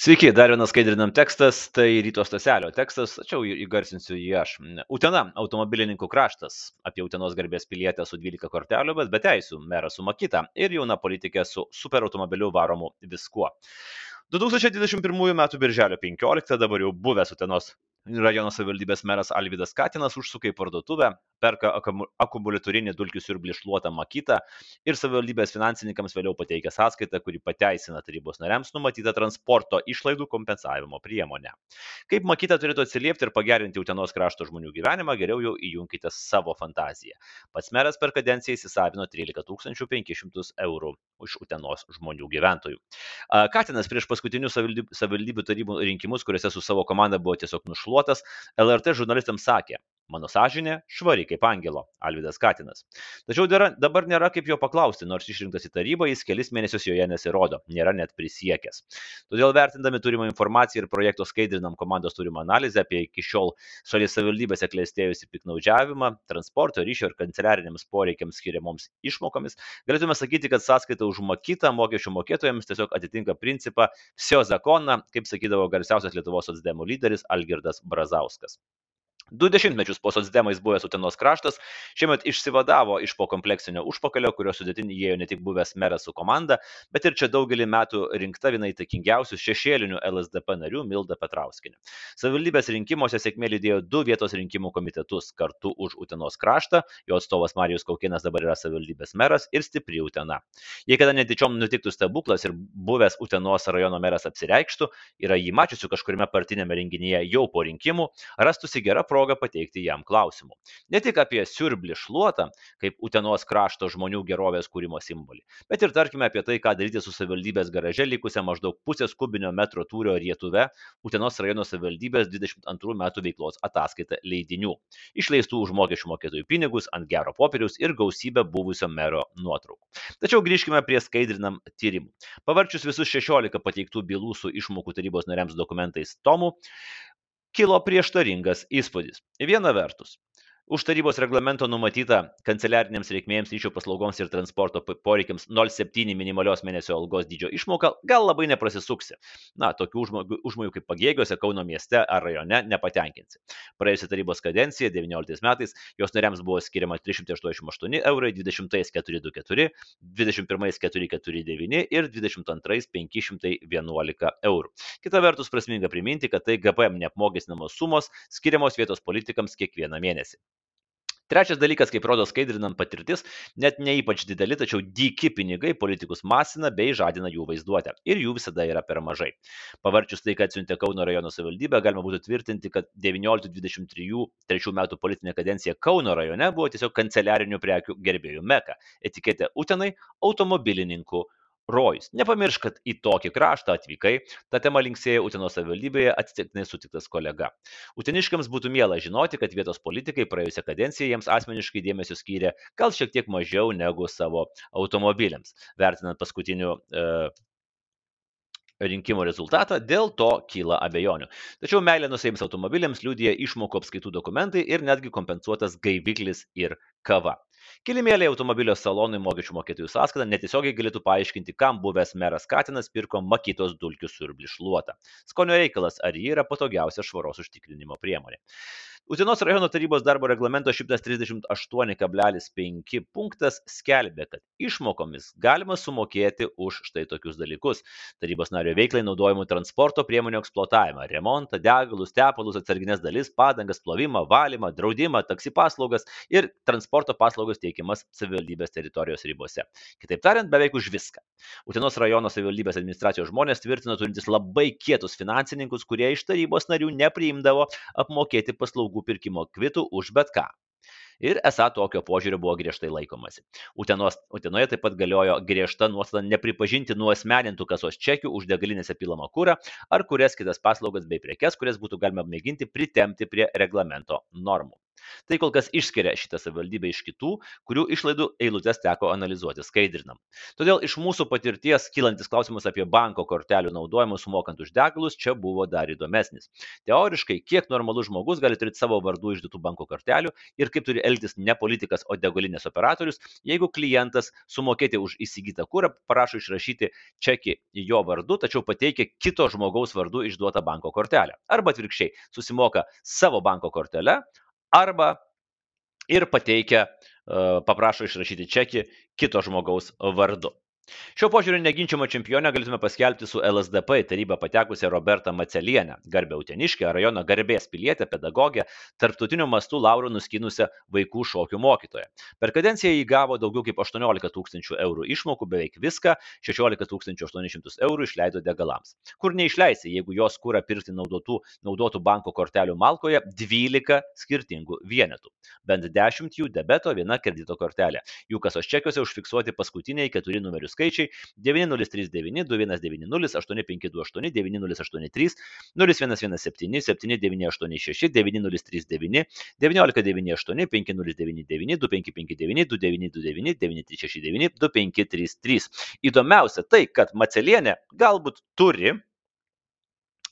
Sveiki, dar vienas skaidrinam tekstas, tai ryto staselio tekstas, tačiau įgarsinsiu jį aš. Utena, automobilininkų kraštas, apie Utenos garbės pilietę su 12 kortelių, bet be teisų, meras su Makita ir jauna politikė su superautomobiliu varomu viskuo. 2021 m. birželio 15 dabar jau buvęs Utenos rajono savivaldybės meras Alvydas Katinas užsuka į parduotuvę, perka akumuliatorinį dulkių siurblį šluotą makytą ir savivaldybės finansininkams vėliau pateikia sąskaitą, kuri pateisina tarybos nariams numatytą transporto išlaidų kompensavimo priemonę. Kaip makyta turėtų atsiliepti ir pagerinti Utenos krašto žmonių gyvenimą, geriau jau įjunkite savo fantaziją. Pats meras per kadenciją įsisavino 13 500 eurų iš Utenos žmonių gyventojų. Katinas prieš paskutinius savivaldybių tarybų rinkimus, kuriuose su savo komanda buvo tiesiog nušluotas, LRT žurnalistams sakė, Mano sąžinė švari kaip angelo, Alvidas Katinas. Tačiau dabar nėra kaip jo paklausti, nors išrinktas į tarybą jis kelis mėnesius joje nesirodo, nėra net prisiekęs. Todėl vertindami turimą informaciją ir projekto skaidrinam komandos turimą analizę apie iki šiol šalies savivaldybėse klėstėjusi piknaudžiavimą, transporto ryšio ir kanceliariniams poreikiams skiriamoms išmokomis, galėtume sakyti, kad sąskaita už mokytą mokesčių mokėtojams tiesiog atitinka principą psio zakoną, kaip sakydavo garsiausias Lietuvos socdemų lyderis Algirdas Brazauskas. Du dešimtmečius po socdemais buvęs Utenos kraštas šiemet išsivadavo iš po kompleksinio užpakalio, kurio sudėtinį įėjo ne tik buvęs meras su komanda, bet ir čia daugelį metų rinkta viena įtakingiausių šešėlinių LSDP narių Milda Petrauskinė. Savivaldybės rinkimuose sėkmė lydėjo du vietos rinkimų komitetus kartu už Utenos kraštą, jo atstovas Marijus Kaukinas dabar yra savivaldybės meras ir stipri Utena. Jei kada netyčiom nutiktų stebuklas ir buvęs Utenos rajono meras apsireikštų, yra jį mačiusių kažkuriame partinėme renginyje jau po rinkimų, rastųsi gera proga proga pateikti jam klausimų. Ne tik apie siurblį šluotą, kaip Utenos krašto žmonių gerovės kūrimo simbolį, bet ir tarkime apie tai, ką daryti su savivaldybės garaže likusią maždaug pusės kubinio metro tūrio rietuve Utenos rajono savivaldybės 22 metų veiklos ataskaita leidinių, išleistų už mokesčių mokėtojų pinigus ant gero popieriaus ir gausybę buvusio mero nuotraukų. Tačiau grįžkime prie skaidrinam tyrimų. Pavarčius visus 16 pateiktų bylų su išmokų tarybos nariams dokumentais tomų, kilo prieštaringas įspūdis. Viena vertus, už tarybos reglamento numatytą kanceliarinėms reikmėms, ryšio paslaugoms ir transporto poreikiams 0,7 minimalios mėnesio algos dydžio išmoka gal labai neprasisuksi. Na, tokių užmojų kaip pagėgiuose, Kauno mieste ar rajone nepatenkinsi. Praėjusią tarybos kadenciją 19 metais jos nariams buvo skiriama 388 eurai, 20 424, 21 449 ir 22 511 eurų. Kita vertus, prasminga priminti, kad tai GPM neapmokestinamos sumos skiriamos vietos politikams kiekvieną mėnesį. Trečias dalykas, kaip rodo skaidrinant patirtis, net ne ypač dideli, tačiau dyki pinigai politikus masina bei žadina jų vaizduotę. Ir jų visada yra per mažai. Pavarčius tai, kad siuntė Kauno rajono savivaldybė, galima būtų tvirtinti, kad 19-23 metų politinė kadencija Kauno rajone buvo tiesiog kanceliarinių prekių gerbėjų meka. Etiketė Utenai - automobilininkų rojus. Nepamiršk, kad į tokį kraštą atvykai, ta tema linksėjo Utenos savivaldybėje atsitiktinai sutiktas kolega. Uteniškiams būtų miela žinoti, kad vietos politikai praėjusią kadenciją jiems asmeniškai dėmesio skyrė gal šiek tiek mažiau negu savo automobiliams. Vertinant paskutinių e, rinkimų rezultatą, dėl to kyla abejonių. Tačiau meilė nusėjams automobiliams liūdija išmokų apskaitų dokumentai ir netgi kompensuotas gaiviklis ir kava. Kilimėliai automobilio salonui mokesčių mokėtojų sąskaitą netiesiogiai galėtų paaiškinti, kam buvęs meras Katinas pirko makytos dulkių siurblį šluotą. Skonio reikalas, ar ji yra patogiausia švaros užtikrinimo priemonė. Utenos rajono tarybos darbo reglamento 138,5 punktas skelbia, kad išmokomis galima sumokėti už štai tokius dalykus. Tarybos nario veiklai naudojamų transporto priemonių eksploatavimą, remontą, degalus, tepalus, atsarginės dalis, padangas, plovimą, valymą, draudimą, taksi paslaugas ir transporto paslaugos teikiamas savivaldybės teritorijos ribose. Kitaip tariant, beveik už viską. Utenos rajono savivaldybės administracijos žmonės tvirtina turintis labai kietus finansininkus, kurie iš tarybos narių nepriimdavo apmokėti paslaugų paslaugų pirkimo kvitų už bet ką. Ir esą tokio požiūrio buvo griežtai laikomasi. Utenos, Utenoje taip pat galiojo griežta nuostata nepripažinti nuosmenintų kasos čekių už degalinėse pilamą kūrą ar kurias kitas paslaugas bei prekes, kurias būtų galima mėginti pritemti prie reglamento normų. Tai kol kas išskiria šitą savivaldybę iš kitų, kurių išlaidų eilutes teko analizuoti skaidrinam. Todėl iš mūsų patirties kylantis klausimas apie banko kortelių naudojimą sumokant už degalus čia buvo dar įdomesnis. Teoriškai, kiek normalus žmogus gali turėti savo vardų išduotų banko kortelių ir kaip turi elgtis ne politikas, o degalinės operatorius, jeigu klientas sumokėti už įsigytą kūrą prašo išrašyti čekį jo vardu, tačiau pateikia kito žmogaus vardu išduotą banko kortelę. Arba atvirkščiai, susimoka savo banko kortelę, arba ir pateikia, e, paprašo išrašyti čekį kito žmogaus vardu. Šiuo požiūriu neginčiamą čempionę galėtume paskelbti su LSDP į tarybą patekusią Robertą Macelienę, garbę Uteniškę, rajono garbės pilietę, pedagogę, tarptautiniu mastu laurų nuskinusią vaikų šokių mokytoją. Per kadenciją jį gavo daugiau kaip 18 tūkstančių eurų išmokų, beveik viską, 16 800 eurų išleido degalams. Kur neišleisi, jeigu jos kūra pirkti naudotų, naudotų banko kortelių malkoje 12 skirtingų vienetų. Bent 10 jų debeto, viena kredito kortelė. Jų kasos čekiuose užfiksuoti paskutiniai keturi numerių skaičiai 9039 2190 8528 9083 0117 7986 9039 1998 5099 2559 2929 9369 2533. Įdomiausia tai, kad Macelienė galbūt turi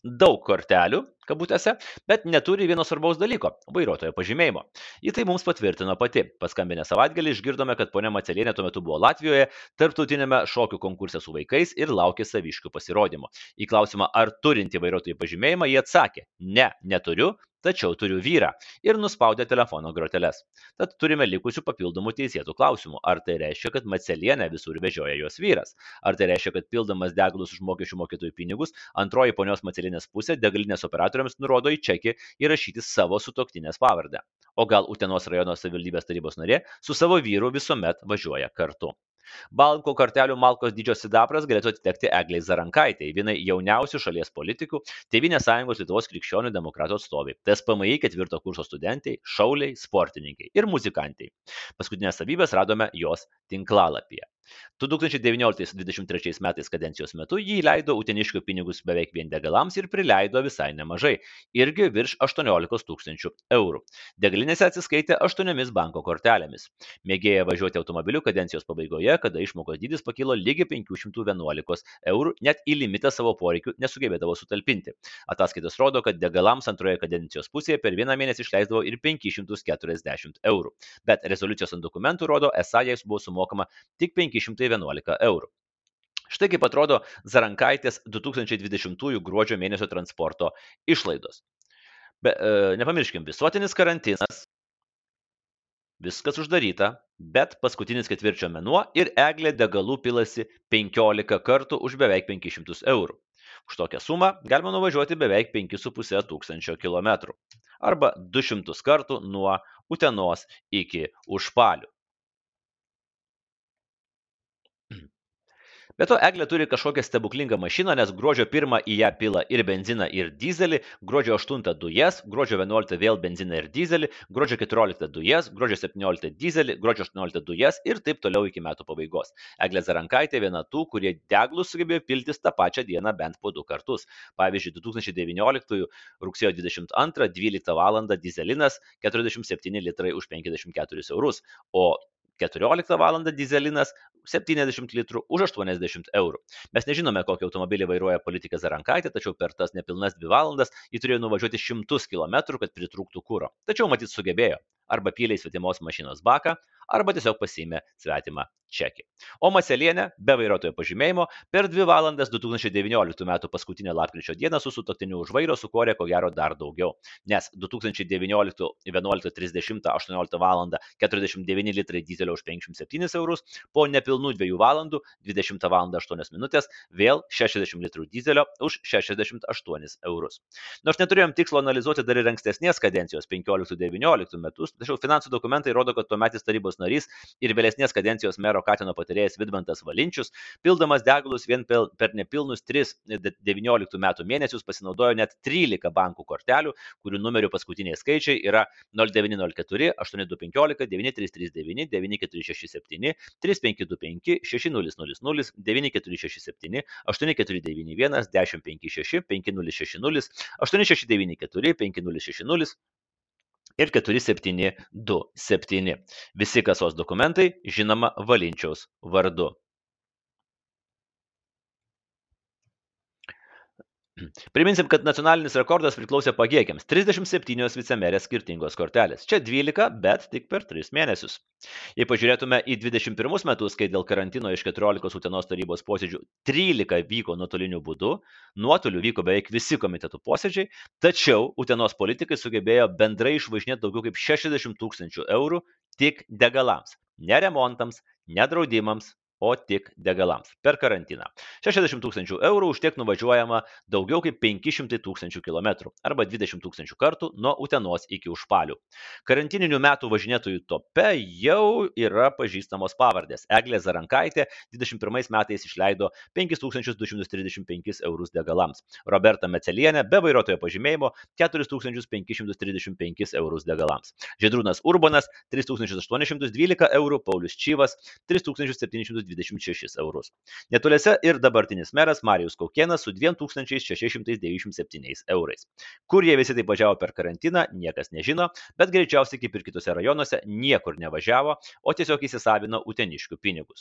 daug kortelių, kabutėse, bet neturi vieno svarbaus dalyko - vairuotojo pažymėjimo. Į tai mums patvirtino pati. Paskambinę savaitgalį išgirdome, kad ponia Macelienė tuo metu buvo Latvijoje tarptautinėme šokių konkurse su vaikais ir laukė saviškių pasirodymo. Į klausimą, ar turinti vairuotojo pažymėjimą, jie atsakė - ne, neturiu, tačiau turiu vyrą ir nuspaudė telefono groteles. Tad turime likusių papildomų teisėtų klausimų. Ar tai reiškia, kad Macelienė visur vežioja jos vyras? Ar tai reiškia, kad pildamas degalus už mokesčių mokėtojų pinigus, antroji ponios Macelienės pusė degalinės operatoriams nurodo į čekį įrašyti savo sutoktinės pavardę? O gal Utenos rajono savivaldybės tarybos narė su savo vyru visuomet važiuoja kartu? Banko kortelių malkos dydžio sidabras galėtų atitekti Egliai Zarankaitė, vienai jauniausių šalies politikų, Tevinės sąjungos Lietuvos krikščionių demokratų atstovai, TSPMI ketvirto kurso studentai, šauliai, sportininkai ir muzikantai. Paskutinės savybės radome jos tinklalapyje. 2019-2023 metais kadencijos metu jį leido uteniškių pinigus beveik vien degalams ir prileido visai nemažai - irgi virš 18 tūkstančių eurų. Degalinėse atsiskaitė aštuoniomis banko kortelėmis. Mėgėja važiuoti automobiliu kadencijos pabaigoje, kada išmokos dydis pakilo lygiai 511 eurų, net į limitą savo poreikių nesugebėdavo sutalpinti. Ataskaitos rodo, kad degalams antroje kadencijos pusėje per vieną mėnesį išleisdavo ir 540 eurų. Bet rezoliucijos ant dokumentų rodo, esą jais buvo sumokama tik 511 eurų. Štai kaip atrodo Zarankaitės 2020 gruodžio mėnesio transporto išlaidos. Be, e, nepamirškim, visuotinis karantinas, viskas uždaryta, bet paskutinis ketvirčio mėnuo ir eglė degalų pilasi 15 kartų už beveik 500 eurų. Už tokią sumą galima nuvažiuoti beveik 5,5 tūkstančio kilometrų arba 200 kartų nuo Utenos iki Užpalių. Be to, Eglė turi kažkokią stebuklingą mašiną, nes gruodžio 1 į ją pila ir benziną, ir dizelį, gruodžio 8 dujas, gruodžio 11 vėl benziną ir dizelį, gruodžio 14 dujas, gruodžio 17 dizelį, gruodžio 18 dujas ir taip toliau iki metų pabaigos. Eglė Zarankaitė viena tų, kurie deglus sugebėjo piltis tą pačią dieną bent po du kartus. Pavyzdžiui, 2019 rugsėjo 22 12 val. dizelinas 47 litrai už 54 eurus, o 14 val. dizelinas 70 litrų už 80 eurų. Mes nežinome, kokį automobilį vairuoja politikė Zarankaitė, tačiau per tas nepilnas 2 valandas jį turėjo nuvažiuoti šimtus kilometrų, kad pritrūktų kūro. Tačiau matyt sugebėjo. Arba pylė į svetimos mašinos baką, arba tiesiog pasiėmė svetimą čekį. O Maselienė, be vairuotojo pažymėjimo, per 2 valandas 2019 m. paskutinę lapkričio dieną su sutoktiniu už vairo sukorė ko gero dar daugiau. Nes 2019 11.30 18 val. 49 litrai dizelio už 57 eurus, po nepilnų 2 valandų 20 val. 8 minutės vėl 60 litrų dizelio už 68 eurus. Nors neturėjom tikslo analizuoti dar ir ankstesnės kadencijos 15-19 metus, tačiau finansų dokumentai rodo, kad tuometis tarybos narys ir vėlesnės kadencijos mero Katino patarėjas Vidmantas Valinčius, pildamas degalus vien per nepilnus 3-19 metų mėnesius pasinaudojo net 13 bankų kortelių, kurių numerių paskutiniai skaičiai yra 0904 8215 9339 9467 3525 6000 9467 8491 1056 5060 8694 5060 ir 4727. Visi kasos dokumentai, žinoma, Valinčiaus vardu. Priminsim, kad nacionalinis rekordas priklausė pagėgiams - 37 vicemerės skirtingos kortelės. Čia 12, bet tik per 3 mėnesius. Jei pažiūrėtume į 21 metus, kai dėl karantino iš 14 Utenos tarybos posėdžių 13 vyko nuotoliniu būdu, nuotoliu vyko beveik visi komitetų posėdžiai, tačiau Utenos politikai sugebėjo bendrai išvažinėti daugiau kaip 60 tūkstančių eurų tik degalams. Ne remontams, ne draudimams, o tik degalams per karantiną. 60 tūkstančių eurų už tiek nuvažiuojama daugiau kaip 500 tūkstančių kilometrų arba 20 tūkstančių kartų nuo Utenos iki Užpalių. Karantininių metų važinėtojų tope jau yra pažįstamos pavardės. Eglė Zarankaitė 21 metais išleido 5235 eurus degalams. Roberta Mecelienė be vairuotojo pažymėjimo 4535 eurus degalams. Žedrūnas Urbanas 3812 eurų, Paulius Čyvas 3700 26 eurus. Netoliese ir dabartinis meras Marijus Kaukienas su 2697 eurais. Kur jie visi taip važiavo per karantiną, niekas nežino, bet greičiausiai kaip ir kitose rajonuose niekur nevažiavo, o tiesiog įsisavino uteniškių pinigus.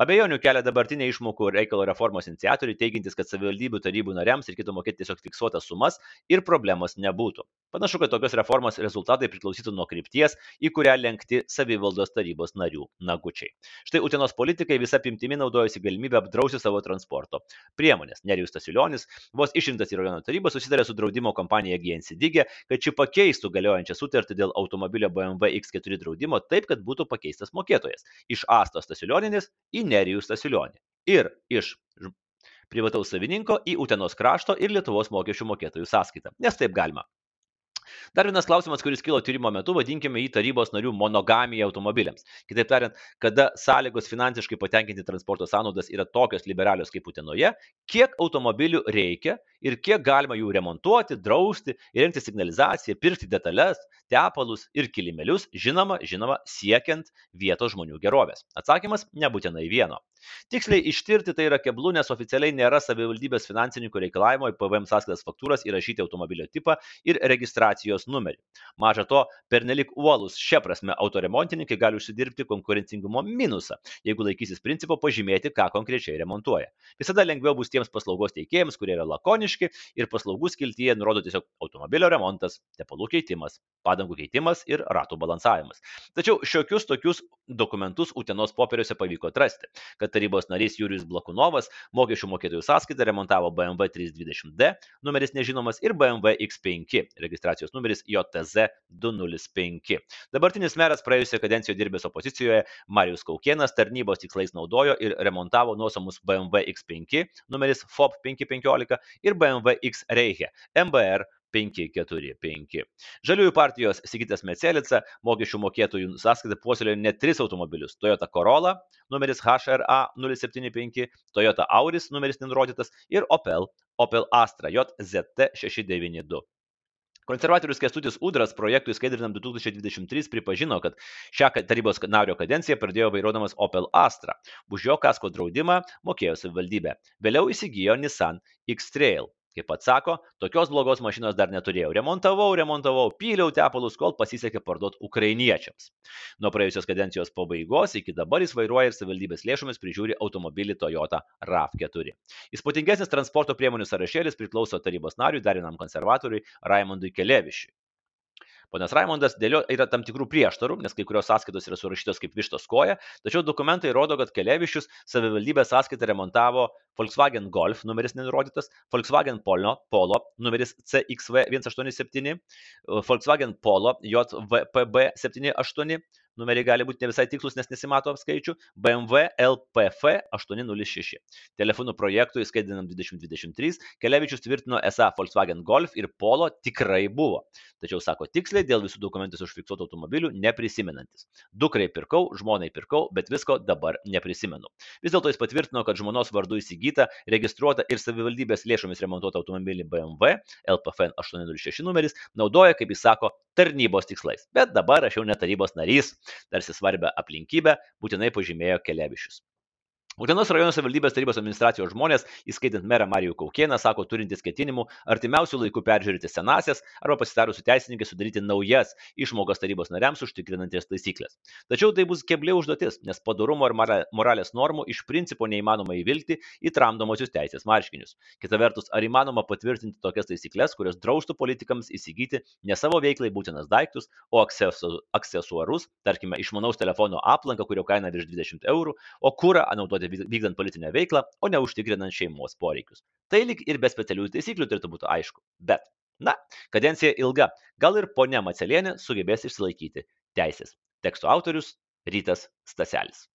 Abejonių kelia dabartinė išmokų reikalo reformos iniciatoriai, teigintis, kad savivaldybių tarybų nariams reikėtų mokėti tiesiog fiksuotas sumas ir problemos nebūtų. Panašu, kad tokios reformos rezultatai priklausytų nuo krypties, į kurią lenkti savivaldos tarybos narių nagučiai. Štai Utenos politikai visa apimtimi naudojasi galimybę apdrausti savo transporto priemonės. Nerijus Tasilionis, vos išrinktas į rajono tarybą, susidarė su draudimo kompanija GNC Digė, kad ši pakeistų galiojančią sutartį dėl automobilio BMW X4 draudimo taip, kad būtų pakeistas mokėtojas iš Astos Tasilioninės į Nerijus Tasilionį ir iš privataus savininko į Utenos krašto ir Lietuvos mokesčių mokėtojų sąskaitą. Nes taip galima. Dar vienas klausimas, kuris kilo tyrimo metu, vadinkime jį tarybos narių monogamija automobiliams. Kitaip tariant, kada sąlygos finansiškai patenkinti transporto sąnaudas yra tokios liberalios kaip Utenoje, kiek automobilių reikia ir kiek galima jų remontuoti, drausti, įrengti signalizaciją, pirkti detalės, tepalus ir kilimėlius, žinoma, žinoma, siekiant vietos žmonių gerovės. Atsakymas - nebūtinai vieno. Tiksliai ištirti tai yra keblu, nes oficialiai nėra savivaldybės finansininkų reikalavimo į PVM sąskaitas faktūras įrašyti automobilio tipą ir registracijos numerį. Maža to, pernelik uolus šia prasme autoremontininkai gali užsidirbti konkurencingumo minusą, jeigu laikysis principo pažymėti, ką konkrečiai remontuoja. Visada lengviau bus tiems paslaugos teikėjams, kurie yra lakoniški ir paslaugų skiltyje nurodo tiesiog automobilio remontas, tepalų keitimas, padangų keitimas ir ratų balansavimas. Tačiau šiokius tokius dokumentus Utenos popieriuose pavyko atrasti, kad tarybos narys Jurijus Blakunovas mokesčių mokėtojų sąskaitą remontavo BMW 320D, numeris nežinomas, ir BMW X5, registracijos numeris JTZ 205. Dabartinis meras praėjusią kadenciją dirbęs opozicijoje Marijus Kaukienas tarnybos tikslais naudojo ir remontavo nuosamus BMW X5, numeris FOP 515 ir BMW X Reiche MBR 545. Žaliųjų partijos Sigitas Mecelica mokesčių mokėtojų sąskaitą puoselėjo net tris automobilius - Toyota Corolla, numeris HRA 075, Toyota Auris, numeris nenurodytas ir Opel, Opel Astra JZT 692. Konservatorius Kestutis Udras projektui skaidrinam 2023 pripažino, kad šią tarybos nario kadenciją pradėjo vairuodamas Opel Astra. Už jo kasko draudimą mokėjo savivaldybė. Vėliau įsigijo Nissan X-Trail. Kaip pats sako, tokios blogos mašinos dar neturėjau. Remontavau, remontavau, pyliau tepalus, kol pasisekė parduoti ukrainiečiams. Nuo praėjusios kadencijos pabaigos iki dabar jis vairuoja ir savivaldybės lėšomis prižiūri automobilį Toyota RAV4. Įspūdingesnis transporto priemonių sąrašėlis priklauso tarybos nariui, darinam konservatoriui Raimondui Kelevišiui. Ponas Raimondas dėl jo yra tam tikrų prieštarų, nes kai kurios sąskaitos yra surašytos kaip vištos koja, tačiau dokumentai rodo, kad Kelevičius savivaldybės sąskaitą remontavo Volkswagen Golf numeris nenurodytas, Volkswagen Polo, Polo numeris CXV187, Volkswagen Polo JVPB 78, numeriai gali būti ne visai tikslus, nes nesimato skaičių, BMW LPF 806. Telefonų projektų įskaidinam 2023, Kelevičius tvirtino esą Volkswagen Golf ir Polo tikrai buvo. Tačiau sako tiksliai dėl visų dokumentus užfiksuotų automobilių neprisimenantis. Dukrai pirkau, žmonai pirkau, bet visko dabar neprisimenu. Vis dėlto jis patvirtino, kad žmonos vardu įsigyta, registruota ir savivaldybės lėšomis remontuota automobilį BMW LPFN 806 numeris naudoja, kaip jis sako, tarnybos tikslais. Bet dabar aš jau ne tarybos narys, tarsi svarbę aplinkybę būtinai pažymėjo Kelevičius. Utenos rajono savivaldybės tarybos administracijos žmonės, įskaitant merą Marijų Kaukieną, sako turintys ketinimų artimiausių laikų peržiūrėti senasias arba pasitarus su teisininkais sudaryti naujas išmokas tarybos nariams užtikrinantis taisyklės. Tačiau tai bus keblė užduotis, nes padarumo ir moralės normų iš principo neįmanoma įvilgti į tramdomosius teisės marškinius. Kita vertus, ar įmanoma patvirtinti tokias taisyklės, kurios draustų politikams įsigyti ne savo veiklai būtinas daiktus, o aksesuarus, tarkime, išmanaus telefono aplanką, kurio kaina virš 20 eurų, o kurą naudoti vykdant politinę veiklą, o ne užtikrinant šeimos poreikius. Tai lik ir be specialiųjų taisyklių turėtų būti aišku. Bet, na, kadencija ilga, gal ir ponia Macelienė sugebės išsilaikyti teisės. Teksto autorius Rytas Staselis.